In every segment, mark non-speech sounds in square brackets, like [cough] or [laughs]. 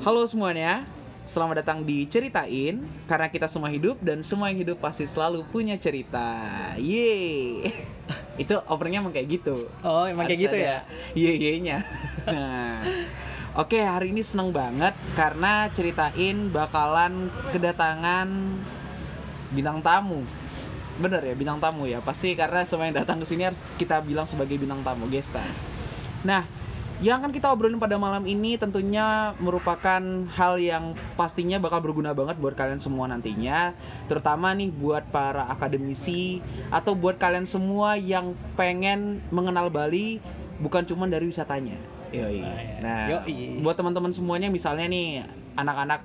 Halo semuanya, selamat datang di Ceritain Karena kita semua hidup dan semua yang hidup pasti selalu punya cerita. Yeay. [laughs] Itu openingnya emang kayak gitu. Oh, emang kayak Harus gitu ada ya? Yeay-nya Nah [laughs] Oke hari ini seneng banget karena ceritain bakalan kedatangan bintang tamu. Bener ya bintang tamu ya. Pasti karena semua yang datang ke sini harus kita bilang sebagai bintang tamu Gesta Nah yang akan kita obrolin pada malam ini tentunya merupakan hal yang pastinya bakal berguna banget buat kalian semua nantinya Terutama nih buat para akademisi Atau buat kalian semua yang pengen mengenal Bali Bukan cuma dari wisatanya Yoi. Nah, Yoi. buat teman-teman semuanya misalnya nih anak-anak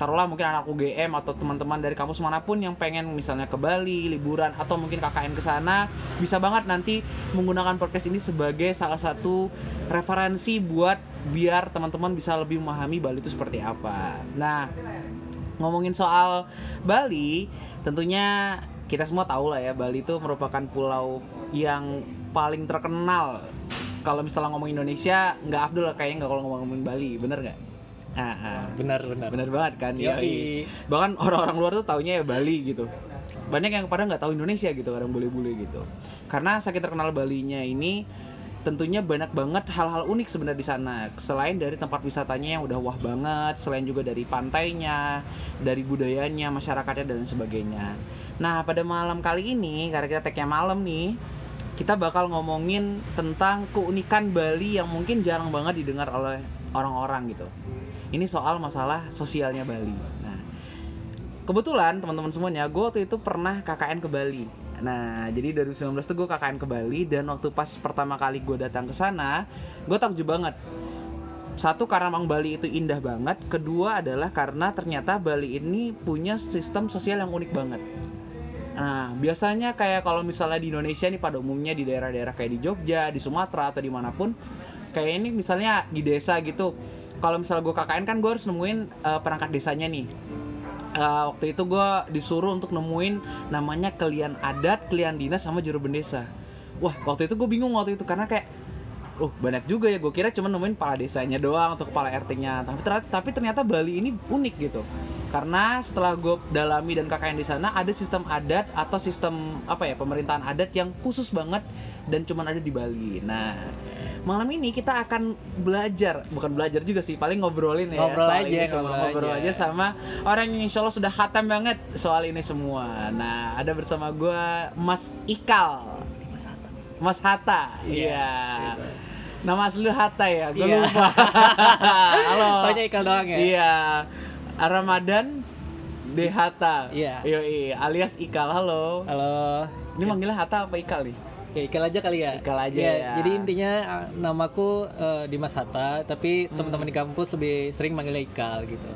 taruhlah mungkin anak UGM atau teman-teman dari kampus mana pun yang pengen misalnya ke Bali liburan atau mungkin KKN ke sana bisa banget nanti menggunakan podcast ini sebagai salah satu referensi buat biar teman-teman bisa lebih memahami Bali itu seperti apa. Nah, ngomongin soal Bali, tentunya kita semua tahu lah ya Bali itu merupakan pulau yang paling terkenal. Kalau misalnya ngomong Indonesia, nggak Abdul kayaknya nggak kalau ngomongin Bali, bener nggak? Ah, ah. Benar, benar. Bener banget kan? Yoi. Bahkan orang-orang luar tuh taunya ya Bali gitu. Banyak yang pada nggak tahu Indonesia gitu, kadang bule-bule gitu. Karena saking terkenal Balinya ini, tentunya banyak banget hal-hal unik sebenarnya di sana. Selain dari tempat wisatanya yang udah wah banget, selain juga dari pantainya, dari budayanya, masyarakatnya dan sebagainya. Nah, pada malam kali ini, karena kita tag-nya malam nih, kita bakal ngomongin tentang keunikan Bali yang mungkin jarang banget didengar oleh orang-orang gitu. Ini soal masalah sosialnya Bali. Nah, kebetulan teman-teman semuanya, gue waktu itu pernah KKN ke Bali. Nah, jadi 2019 tuh gue KKN ke Bali dan waktu pas pertama kali gue datang ke sana, gue takjub banget. Satu karena emang Bali itu indah banget, kedua adalah karena ternyata Bali ini punya sistem sosial yang unik banget. Nah, biasanya kayak kalau misalnya di Indonesia nih pada umumnya di daerah-daerah kayak di Jogja, di Sumatera atau di mana pun, kayak ini misalnya di desa gitu. Kalau misalnya gue KKN kan gue harus nemuin eh, perangkat desanya nih. Eh, waktu itu gue disuruh untuk nemuin namanya kelian adat, kelian dinas sama juru bendesa. Wah, waktu itu gue bingung waktu itu karena kayak Uh, banyak juga ya. Gue kira cuma nemuin kepala desanya doang atau kepala RT-nya. Tapi ternyata, tapi ternyata Bali ini unik gitu. Karena setelah gue dalami dan KKN di sana ada sistem adat atau sistem apa ya pemerintahan adat yang khusus banget dan cuma ada di Bali. Nah, malam ini kita akan belajar, bukan belajar juga sih, paling ngobrolin ya Ngobrol soal aja, ini sama ngobrol ngobrol aja. aja sama orang yang insya Allah sudah hatam banget soal ini semua. Nah, ada bersama gue Mas Ikal. Mas Hatta. Iya. Nama asli lu Hatta ya? Gue Iya. lupa. [laughs] Halo. Taunya Ikal doang ya? Iya. Ramadan De Hatta. Iya. Yoi, alias Ikal. Halo. Halo. Ini manggilnya Hatta apa Ikal nih? Ya, Ikal aja kali ya. Ikal aja Ya, ya. Jadi intinya uh, namaku uh, Dimas Hatta, tapi Hmm. teman-teman di kampus lebih sering manggilnya Ikal gitu.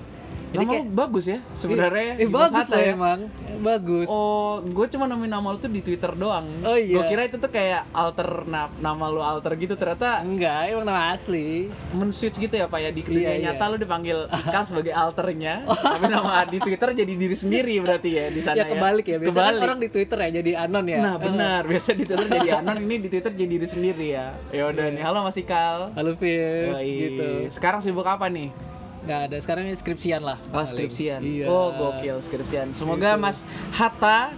Jadi Nama kayak lu bagus ya sebenarnya. eh, Dimas bagus lah ya. emang. Bagus. Oh, gue cuma nemuin nama lu tuh di Twitter doang. Oh, iya. Gue kira itu tuh kayak alter na- nama lu alter gitu ternyata Enggak, emang nama asli. men-switch gitu ya Pak ya di Iya, dunia iya. nyata lu dipanggil [laughs] Ikal sebagai alternya [laughs] tapi nama di Twitter jadi diri sendiri berarti ya di sana ya kebalik ya. Biasanya kan Kebalik. orang di Twitter ya jadi anon ya. Nah Eh, benar, biasa di Twitter jadi [laughs] anon, ini di Twitter jadi diri sendiri ya. Ya udah Iya. nih, halo Mas Ikal. Halo Fir, gitu. Sekarang sibuk apa nih? Nggak ada, sekarang ini skripsian lah. Oh, skripsian. Iya. Oh, gokil skripsian. Semoga Gitu. Mas Hatta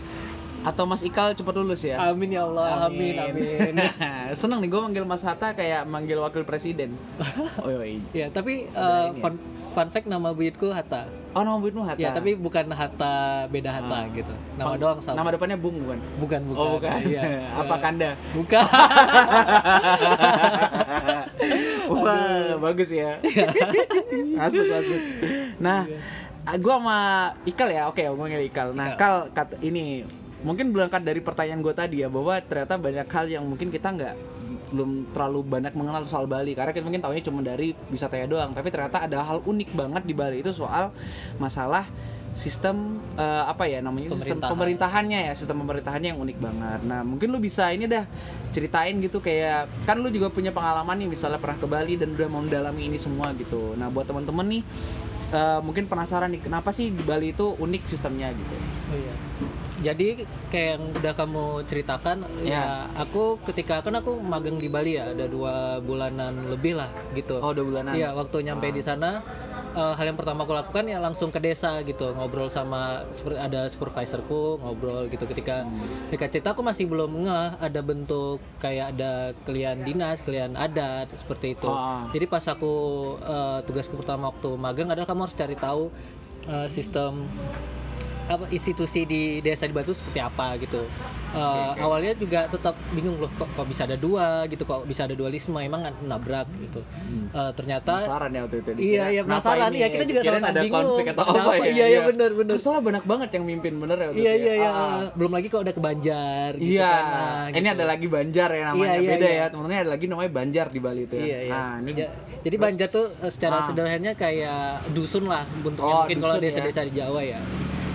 atau Mas Ikal cepat lulus ya. Amin ya Allah, amin, amin. [laughs] Seneng nih gue manggil Mas Hatta kayak manggil wakil presiden. [laughs] Oh iya. ya, tapi uh, ya. fun, fun fact nama buyutku Hatta. Oh nama Buyutmu Hatta. Ya, tapi bukan Hatta beda Hatta Ah. gitu. Nama Pang- doang sama. Nama depannya Bung bukan? bukan, bukan. Oh bukan. Iya. [laughs] Apa Kanda? Bukan. Wah, bagus ya. masuk, masuk. Nah, gua sama Ikal ya. Oke, ngomongin Ikal. Nah, Kal kata ini mungkin berangkat dari pertanyaan gue tadi ya bahwa ternyata banyak hal yang mungkin kita nggak belum terlalu banyak mengenal soal Bali karena kita mungkin tahunya cuma dari wisatanya doang tapi ternyata ada hal unik banget di Bali itu soal masalah sistem eh, apa ya namanya sistem Pemerintahan. pemerintahannya ya sistem pemerintahannya yang unik banget nah mungkin lu bisa ini dah ceritain gitu kayak kan lu juga punya pengalaman nih misalnya pernah ke Bali dan udah mau mendalami ini semua gitu nah buat temen-temen nih eh, mungkin penasaran nih kenapa sih di Bali itu unik sistemnya gitu Oh iya. Jadi kayak yang udah kamu ceritakan, Ya. ya aku ketika kan aku magang di Bali ya, ada dua bulanan lebih lah gitu. oh udah bulanan Iya, waktu nyampe Ah. di sana eh, hal yang pertama aku lakukan ya langsung ke desa gitu ngobrol sama seperti ada supervisorku ngobrol gitu ketika Hmm. ketika cerita aku masih belum ngeh ada bentuk kayak ada kalian dinas kalian adat seperti itu Ah. jadi pas aku eh, tugasku pertama waktu magang adalah kamu harus cari tahu eh, sistem apa institusi di desa di Batu seperti apa gitu. Eh, Awalnya juga tetap bingung loh kok, kok bisa ada dua gitu, kok bisa ada dualisme, emang nggak nabrak gitu. Eh, ternyata penasaran ya waktu itu Iya, Dikira, iya, kenapa penasaran. ini Iya, kita juga ada bingung. konflik atau apa ya Iya, iya, bener, bener. terus soalnya banyak banget yang mimpin bener ya waktu Iya itu iya ya. iya. Ah. Belum lagi kalau udah ke Banjar gitu Iya, kan. Nah, ini gitu. ada lagi Banjar ya namanya Iya, iya, beda iya. ya temennya ada lagi namanya Banjar di Bali itu ya. Iya, iya. Ah, ini Ja- jadi Banjar tuh eh, secara Ah. sederhananya kayak dusun lah bentuknya Oh, mungkin kalau ya. desa-desa di Jawa ya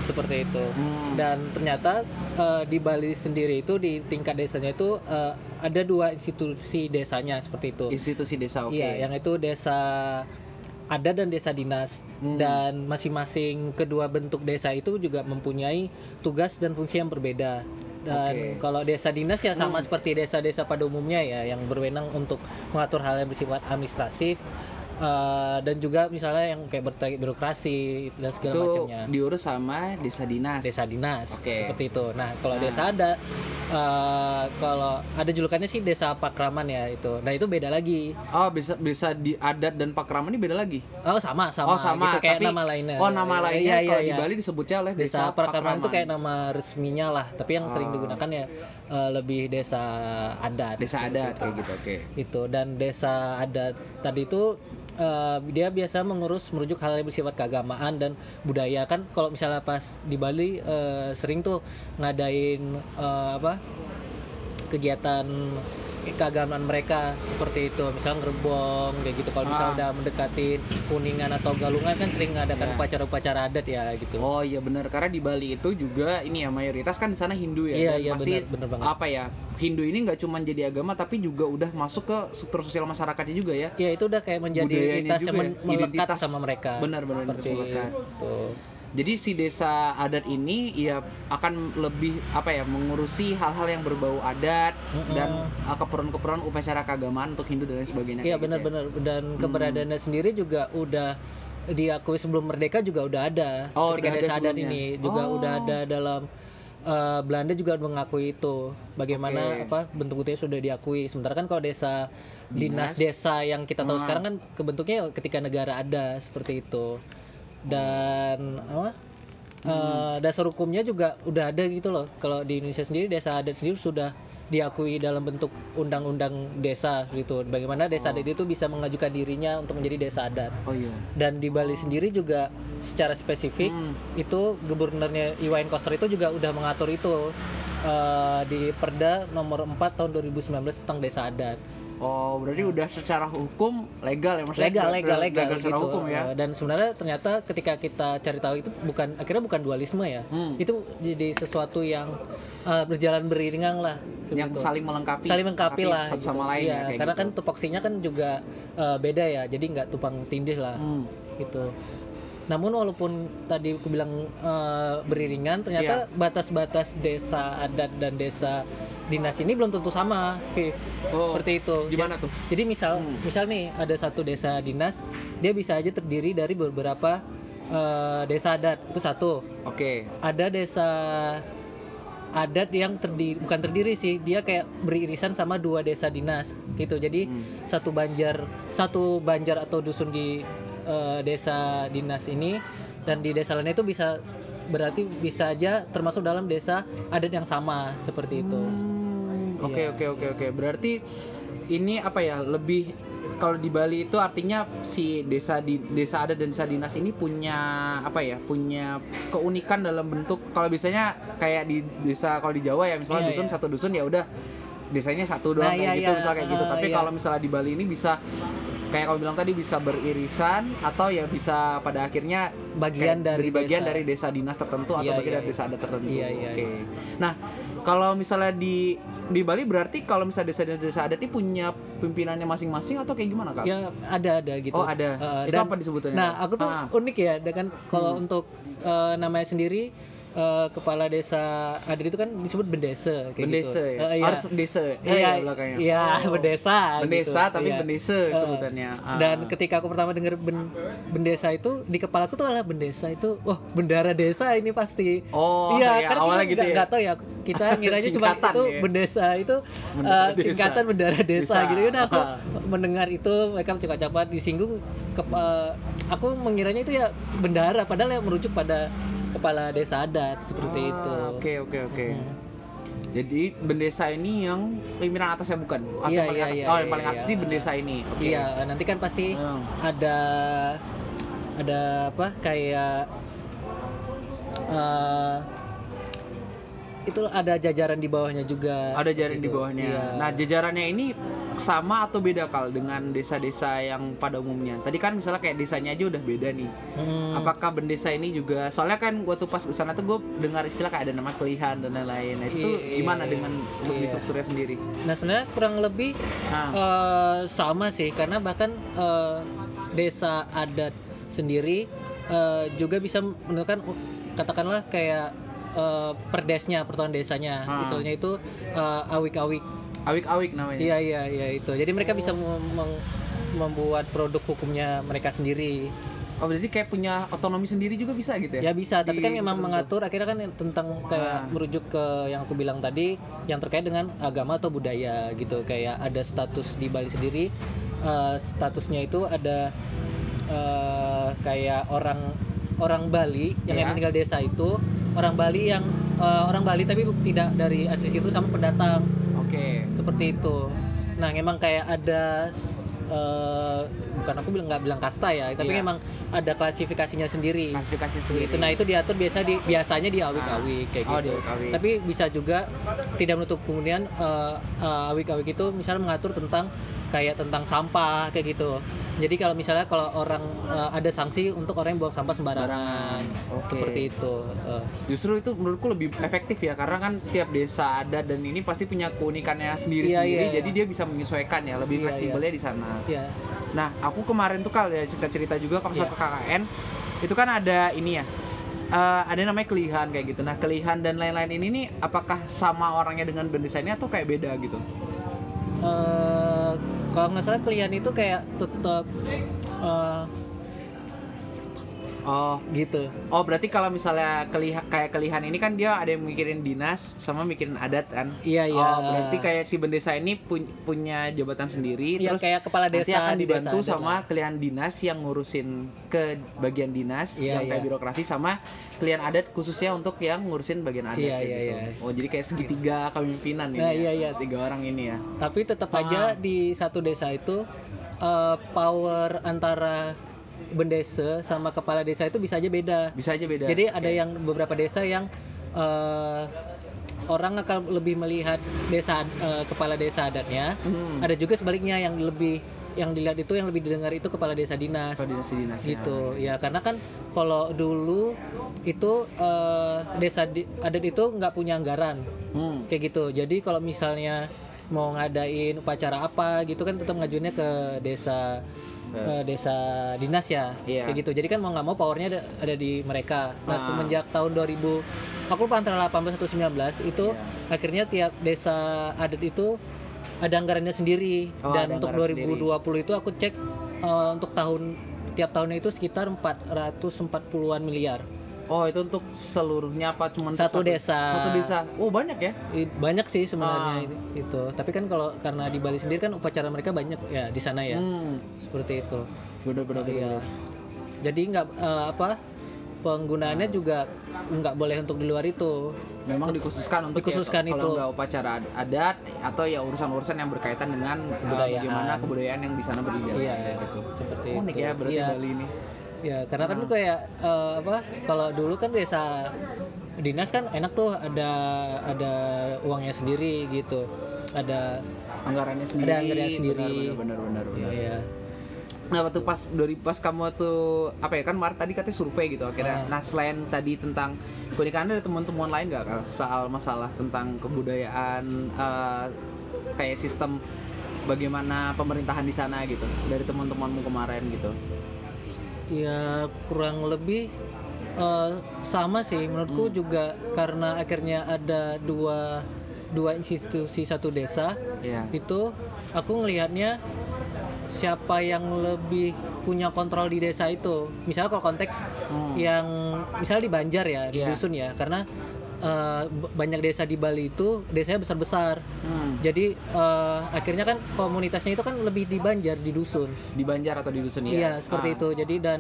seperti itu. Hmm. Dan ternyata eh, di Bali sendiri itu di tingkat desanya itu eh, ada dua institusi desanya seperti itu. institusi desa oke. Iya, yang itu desa adat dan desa dinas Hmm. dan masing-masing kedua bentuk desa itu juga mempunyai tugas dan fungsi yang berbeda. Dan. Hmm. kalau desa dinas ya sama seperti desa-desa pada umumnya ya yang berwenang untuk mengatur hal yang bersifat administratif eh, dan juga misalnya yang kayak berterkait birokrasi dan segala itu macamnya. diurus sama desa dinas. Desa dinas Oke. seperti itu. Nah, kalau Nah. desa ada eh, kalau ada julukannya sih desa pakraman ya itu. Nah, itu beda lagi. Oh bisa bisa di adat dan pakraman ini beda lagi. Oh sama sama, oh sama gitu, kayak tapi nama lainnya. oh nama lainnya Iya, iya, kalau di iya. Bali disebutnya oleh Desa, desa, Pakraman itu kayak nama resminya lah, tapi yang sering Oh. digunakan ya eh, lebih desa adat. desa adat kayak gitu oke. Itu dan desa adat tadi itu eh, dia biasa mengurus merujuk hal yang bersifat keagamaan dan budaya. Kan kalau misalnya pas di Bali eh, sering tuh ngadain eh, apa kegiatan keagamaan mereka seperti itu misalnya ngerebong kayak gitu kalau misalnya Ah. udah mendekati kuningan atau galungan kan sering ngadakan Iya. upacara-upacara adat ya gitu Oh iya benar karena di Bali itu juga ini ya mayoritas kan di sana Hindu ya. Iya, iya, pasti benar banget. apa ya Hindu ini nggak cuma jadi agama tapi juga udah masuk ke struktur sosial masyarakatnya juga ya. ya itu udah kayak menjadi Budayanya identitas yang men- ya, melekat identitas. sama mereka Benar-benar seperti melekat. itu Jadi si desa adat ini ya akan lebih apa ya mengurusi hal-hal yang berbau adat Mm-mm. dan uh, keperluan-keperluan upacara keagamaan untuk Hindu dan lain sebagainya. Iya kayak gitu ya. benar-benar dan keberadaannya sendiri juga udah diakui sebelum merdeka juga udah ada Oh, ketika udah ada desa adat sebelumnya. ini juga Oh. udah ada dalam eh, Belanda juga mengakui itu bagaimana Oke. apa bentuk bentuknya sudah diakui sementara kan kalau desa dinas, Dinas. desa yang kita tahu Ah. sekarang kan kebentuknya ketika negara ada seperti itu dan apa? Eh, dasar hukumnya juga udah ada gitu loh. Kalau di Indonesia sendiri desa adat sendiri sudah diakui dalam bentuk undang-undang desa gitu. Bagaimana desa adat itu bisa mengajukan dirinya untuk menjadi desa adat. Oh iya. dan di Bali sendiri juga secara spesifik Hmm. itu gubernurnya Iwayan Koster itu juga udah mengatur itu eh, di Perda nomor 4 tahun 2019 tentang desa adat Oh berarti udah secara hukum legal ya maksudnya? legal legal legal, secara gitu hukum ya. Eh, dan sebenarnya ternyata ketika kita cari tahu itu bukan akhirnya bukan dualisme ya Hmm. itu jadi sesuatu yang eh, berjalan beriringan lah yang gitu. saling melengkapi saling melengkapi lah satu gitu. sama lain Iya, ya kayak karena gitu. kan tupoksinya kan juga eh, beda ya jadi nggak tumpang tindih lah Hmm. gitu namun walaupun tadi aku bilang eh, beriringan ternyata Iya. batas-batas desa adat dan desa dinas ini belum tentu sama Viv. Oh, seperti itu gimana tuh? jadi misal Hmm. misal nih ada satu desa dinas dia bisa aja terdiri dari beberapa eh, desa adat itu satu Oke. ada desa adat yang terdiri bukan terdiri sih dia kayak beririsan sama dua desa dinas gitu jadi Hmm. satu banjar satu banjar atau dusun di eh, desa dinas ini dan di desa lainnya itu bisa berarti bisa aja termasuk dalam desa adat yang sama seperti itu Hmm, Oke Iya. oke oke oke. Berarti ini apa ya lebih kalau di Bali itu artinya si desa di desa adat dan desa dinas ini punya apa ya punya keunikan dalam bentuk kalau biasanya kayak di desa kalau di Jawa ya misalnya Iya, dusun iya. satu dusun ya udah desanya satu doang Nah, kayak iya, gitu iya. misalnya kayak gitu Eh, tapi iya. kalau misalnya di Bali ini bisa kayak kau bilang tadi bisa beririsan atau ya bisa pada akhirnya bagian dari dari bagian desa. dari desa dinas tertentu atau Iya, bagian iya, dari desa adat tertentu. Iya, iya, Oke. iya. Nah, kalau misalnya di di Bali berarti kalau misalnya desa desa adat ini punya pimpinannya masing-masing atau kayak gimana kak? ya ada ada gitu Oh ada. Eh, Itu dan- apa disebutannya? Nah, aku tuh Ah. unik ya, dengan kalau Hmm. untuk eh, namanya sendiri eh, kepala desa adat itu kan disebut bendese kayak Bendese gitu. ya. Eh, iya. Harus desa. Iya, Iya, belakangnya. iya, Oh. bendesa. Bendesa gitu. tapi Iya. bendese Eh, sebutannya. Ah. Dan ketika aku pertama dengar ben- bendesa itu di kepalaku tuh adalah bendesa itu, wah bendara desa ini pasti. Oh, iya, iya, karena awalnya kita gitu nggak ya. tahu ya. Kita [laughs] ngiranya cuma itu ya. bendesa itu Bendara eh, desa. singkatan bendara desa, Desa. gitu. Udah aku mendengar itu mereka mencakap-cakap disinggung ke, eh, aku mengiranya itu ya bendara padahal yang merujuk pada kepala desa adat seperti Ah, itu. Oke, oke, oke. Hmm. Jadi bendesa ini yang pimpinan atasnya bukan? Atau Iya, paling iya, atas? iya, oh, yang iya, paling atas iya. sih bendesa ini. Oke. Iya, nanti kan pasti Hmm. ada ada apa kayak eh itu ada jajaran di bawahnya juga. Ada jaring di gitu. bawahnya. Iya. Nah, jajarannya ini sama atau beda kal dengan desa-desa yang pada umumnya? Tadi kan misalnya kayak desanya aja udah beda nih. Hmm, Apakah bendesa ini juga? Soalnya kan waktu pas ke sana tuh gue dengar istilah kayak ada nama kelihan dan lain-lain. Nah, itu Iya, gimana iya. dengan untuk di Iya. strukturnya sendiri? Nah sebenarnya kurang lebih Nah, eh, sama sih karena bahkan eh, desa adat sendiri eh, juga bisa menentukan uh, katakanlah kayak eh, perdesnya pertuan desanya Ah. istilahnya itu eh, awik-awik awik-awik namanya. Iya iya iya itu. Jadi mereka bisa mem- meng- membuat produk hukumnya mereka sendiri. Oh, berarti kayak punya otonomi sendiri juga bisa gitu ya? Ya bisa, tapi kan Di memang mengatur akhirnya kan tentang kayak Ah. merujuk ke yang aku bilang tadi yang terkait dengan agama atau budaya gitu. Kayak ada status di Bali sendiri eh, statusnya itu ada eh, kayak orang orang Bali yang Iya. tinggal desa itu orang Bali yang eh, orang Bali tapi tidak dari asli situ sama pendatang Oke. seperti itu. Nah, memang kayak ada eh, bukan aku bilang nggak bilang kasta ya, tapi Iya. memang ada klasifikasinya sendiri. Klasifikasi sendiri. Gitu. Nah, itu diatur biasa di biasanya di awik-awik kayak Oh, gitu. awik-awik. Tapi bisa juga tidak menutup kemudian eh, eh, awik-awik itu misalnya mengatur tentang kayak tentang sampah kayak gitu. Jadi kalau misalnya kalau orang eh, ada sanksi untuk orang yang buang sampah sembarangan, Oke. seperti itu. Eh, Justru itu menurutku lebih efektif ya karena kan tiap desa ada dan ini pasti punya keunikannya sendiri-sendiri Iya, iya, jadi dia bisa menyesuaikan ya lebih Iya, fleksibelnya di sana. ya. Nah, aku kemarin tuh kal ya cerita-cerita juga kalau Iya. ke KKN itu kan ada ini ya. eh, ada namanya kelihan kayak gitu. Nah, kelihan dan lain-lain ini nih apakah sama orangnya dengan bendesa ini atau kayak beda gitu? eh kalau nggak salah klien itu kayak tetap eh, Oh, gitu oh berarti kalau misalnya keliha, kayak kelihan ini kan dia ada yang mikirin dinas sama mikirin adat kan? iya iya Oh, berarti kayak si bendesa ini pun- punya jabatan sendiri Iya, terus kayak kepala nanti desa akan di dibantu desa sama klien dinas yang ngurusin ke bagian dinas Iya, yang kayak iya. birokrasi sama klien adat khususnya untuk yang ngurusin bagian adat Iya, kayak iya, gitu. iya. Oh, jadi kayak segitiga kepemimpinan ini. Nah, ya? iya, iya. Tiga orang ini ya. tapi tetap Ah. aja di satu desa itu eh, power antara bendese sama kepala desa itu bisa aja beda Bisa aja beda. jadi ada Oke. yang beberapa desa yang eh, orang akan lebih melihat desa eh, kepala desa adatnya Hmm. ada juga sebaliknya yang lebih yang dilihat itu yang lebih didengar itu kepala desa dinas koordinasi dinas gitu ya karena kan kalau dulu itu eh, desa di- adat itu nggak punya anggaran Hmm. kayak gitu jadi kalau misalnya mau ngadain upacara apa gitu kan tetap ngajuinnya ke desa eh, desa dinas ya Iya. kayak gitu jadi kan mau nggak mau powernya ada, ada di mereka nah Ah. semenjak tahun 2000 aku lupa antara 18 atau 19 itu Iya. akhirnya tiap desa adat itu ada anggarannya sendiri Oh, dan untuk anggaran 2020 itu aku cek eh, untuk tahun tiap tahunnya itu sekitar 440-an miliar Oh, itu untuk seluruhnya apa cuman Satu desa. Satu desa. Oh, banyak ya? Banyak sih Ah. sebenarnya itu- itu tapi kan kalau karena di Bali sendiri kan upacara mereka banyak ya di sana ya Hmm. seperti itu Bener-bener. Iya. jadi nggak eh, apa penggunaannya juga nggak boleh untuk di luar itu Memang dikhususkan untuk Dikhususkan ya, kalau itu. nggak upacara ad- adat atau ya urusan-urusan yang berkaitan dengan uh, Kebudayaan. bagaimana kebudayaan yang di sana berjalan iya gitu. seperti Unik itu ya berarti iya Bali ini. Ya karena kan kayak eh, apa kalau dulu kan desa dinas kan enak tuh ada ada uangnya sendiri gitu ada Anggarannya sendiri. anggarannya sendiri. Benar benar benar. ya, ya. Nah, waktu pas dari pas kamu tuh apa ya kan Mar tadi katanya survei gitu akhirnya. Ah. Nah, selain tadi tentang keunikan ada teman-teman lain nggak Kal, soal masalah tentang kebudayaan eh, kayak sistem bagaimana pemerintahan di sana gitu dari teman-temanmu kemarin gitu. Ya kurang lebih eh, sama sih menurutku Hmm. juga karena akhirnya ada dua dua institusi satu desa Iya. itu aku ngelihatnya siapa yang lebih punya kontrol di desa itu misalnya kalau konteks Hmm. yang misalnya di Banjar ya di Iya. dusun ya karena b- banyak desa di Bali itu desanya besar besar Hmm. jadi eh, akhirnya kan komunitasnya itu kan lebih di Banjar di dusun Di Banjar atau di dusun ya? Iya, seperti Ah. itu. Jadi dan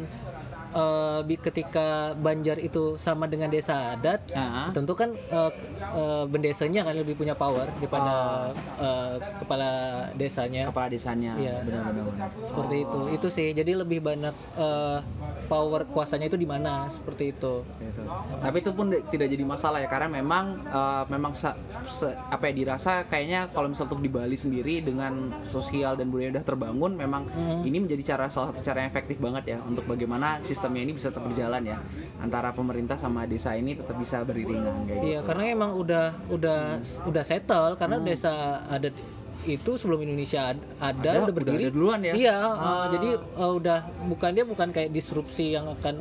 bi- ketika Banjar itu sama dengan desa adat, Ah. tentu kan eh, eh, bendesanya kan lebih punya power daripada eh, kepala desanya. Kepala desanya. Iya. Benar-benar. benar. Seperti itu. Itu sih. Jadi lebih banyak eh, power kuasanya itu di mana? Seperti itu. Gitu. Tapi itu pun tidak jadi masalah ya karena memang eh, memang sa- se- apa ya dirasa kayaknya kalau misal untuk di Bali sendiri dengan sosial dan budaya udah terbangun memang ini menjadi cara salah satu cara yang efektif banget ya untuk bagaimana sistemnya ini bisa tetap berjalan ya antara pemerintah sama desa ini tetap bisa beriringan kayak gitu. Iya, karena emang udah udah udah settle karena desa adat itu sebelum Indonesia ad- ada, Ada, udah udah berdiri. ada duluan ya? Iya, Ah. uh, jadi uh, udah bukan dia bukan kayak disrupsi yang akan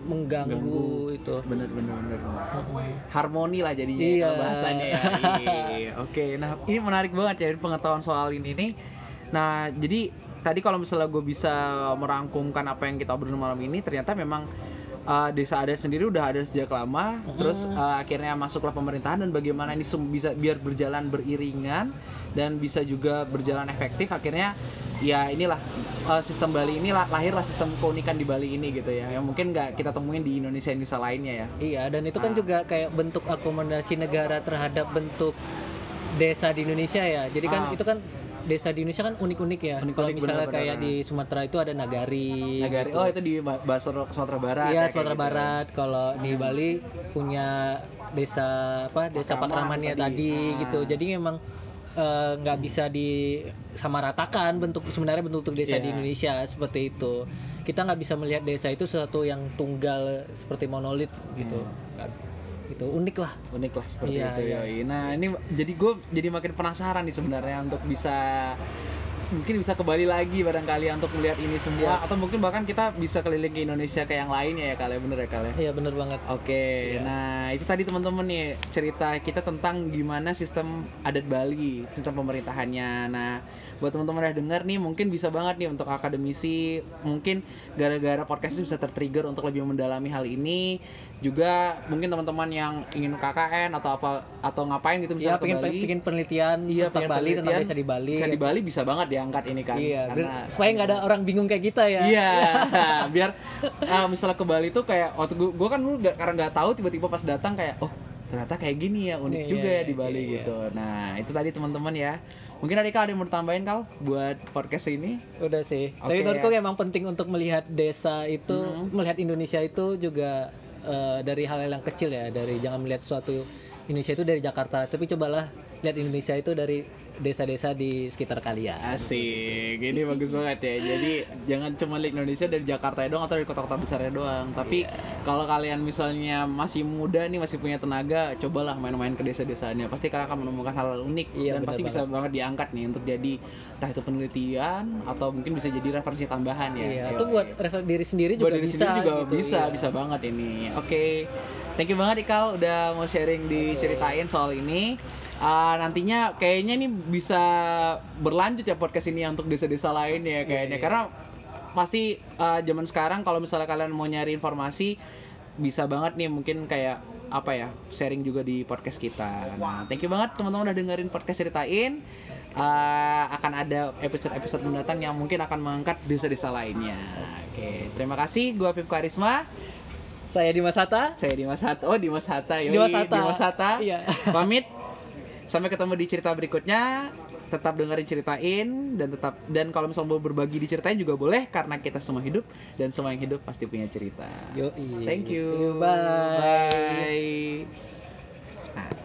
mengganggu itu. bener bener bener harmoni lah jadinya Iya. kalau bahasanya ya [laughs] Iya. oke nah ini menarik banget ya pengetahuan soal ini nih nah jadi tadi kalau misalnya gue bisa merangkumkan apa yang kita obrolin malam ini ternyata memang uh, desa adat sendiri udah ada sejak lama. Terus uh, akhirnya masuklah pemerintahan dan bagaimana ini bisa biar berjalan beriringan dan bisa juga berjalan efektif. Akhirnya ya inilah uh, sistem Bali ini lah- lahirlah sistem keunikan di Bali ini gitu ya. Yang mungkin nggak kita temuin di Indonesia Indonesia lainnya ya. Iya, dan itu kan juga kayak bentuk akomodasi negara terhadap bentuk desa di Indonesia ya. Jadi kan Ah. itu kan desa di Indonesia kan unik-unik ya. Unik-unik, Kalau misalnya benar-benar. kayak di Sumatera itu ada nagari. Nagari. gitu. Oh itu di Ba- Basur Sumatera Barat. Iya, ya, kayak Sumatera gitu. Barat. Kalau di Bali punya desa apa? Desa Pakraman Pakramannya tadi. tadi, Ah. gitu. Jadi memang eh, nggak bisa disamaratakan bentuk sebenarnya bentuk desa Iya. di Indonesia seperti itu. Kita nggak bisa melihat desa itu sesuatu yang tunggal seperti monolit gitu. Nggak- Gitu unik lah. Unik lah seperti Iya, itu iya. yoi. Nah ini jadi gue jadi makin penasaran nih sebenarnya untuk bisa mungkin bisa ke Bali lagi barangkali untuk melihat ini semua Iya. atau mungkin bahkan kita bisa keliling ke Indonesia ke yang lainnya ya kali ya, bener ya kali ya? Iya bener banget. Oke, Iya. nah itu tadi teman-teman nih cerita kita tentang gimana sistem adat Bali, sistem pemerintahannya. Nah, buat teman-teman yang dengar nih mungkin bisa banget nih untuk akademisi, mungkin gara-gara podcast ini bisa tertrigger untuk lebih mendalami hal ini. Juga mungkin teman-teman yang ingin KKN atau apa atau ngapain gitu misalnya ke pengen Bali. pengen penelitian Iya, tentang pengen Bali tentang penelitian. desa di Bali. Bisa di Bali bisa banget diangkat ini kan. Iya, karena biar- supaya nggak ada orang bingung kayak kita ya. Iya, [laughs] [laughs] biar uh, misalnya ke Bali tuh kayak waktu gua, gua kan dulu nggak- karena nggak tahu tiba-tiba pas datang kayak oh ternyata kayak gini ya unik Iya, juga iya, ya di iya, Bali iya. gitu. Nah itu tadi teman-teman ya. Mungkin ada kal ada yang mau tambahin kal buat podcast ini? Udah sih. Oke, Tapi menurutku ya. emang penting untuk melihat desa itu, melihat Indonesia itu juga eh, dari hal-hal yang kecil ya, dari jangan melihat suatu Indonesia itu dari Jakarta, tapi cobalah lihat Indonesia itu dari desa-desa di sekitar kalian. Asik, ini bagus banget ya. Jadi jangan cuma lihat Indonesia dari Jakarta doang atau dari kota-kota besarnya doang. Tapi Iya. kalau kalian misalnya masih muda nih, masih punya tenaga, cobalah main-main ke desa-desanya. Pasti kalian akan menemukan hal, -hal unik Iya, dan pasti bisa banget diangkat nih untuk jadi entah itu penelitian atau mungkin bisa jadi referensi tambahan ya. Iya, Yoi. atau buat refer diri sendiri buat juga diri bisa sendiri juga gitu, bisa iya. bisa banget ini oke thank you banget Ikal udah mau sharing diceritain soal ini Ah, nantinya kayaknya ini bisa berlanjut ya podcast ini ya untuk desa-desa lain ya kayaknya iya. karena pasti ah, zaman sekarang kalau misalnya kalian mau nyari informasi bisa banget nih mungkin kayak apa ya sharing juga di podcast kita. Nah, thank you banget teman-teman udah dengerin podcast ceritain. Ah, akan ada episode-episode mendatang yang mungkin akan mengangkat desa-desa lainnya. Oke, terima kasih. Gua Pip Karisma. Saya Dimas Hatta. Saya Dimas Hatta. Oh, Dimas Hatta. Yoi, Dimas Hatta. Dimas Hatta. Iya. Pamit. [laughs] Sampai ketemu di cerita berikutnya. Tetap dengerin ceritain dan tetap dan kalau misalnya mau berbagi diceritain juga boleh karena kita semua hidup dan semua yang hidup pasti punya cerita. Yoi. Thank you. Bye. Bye.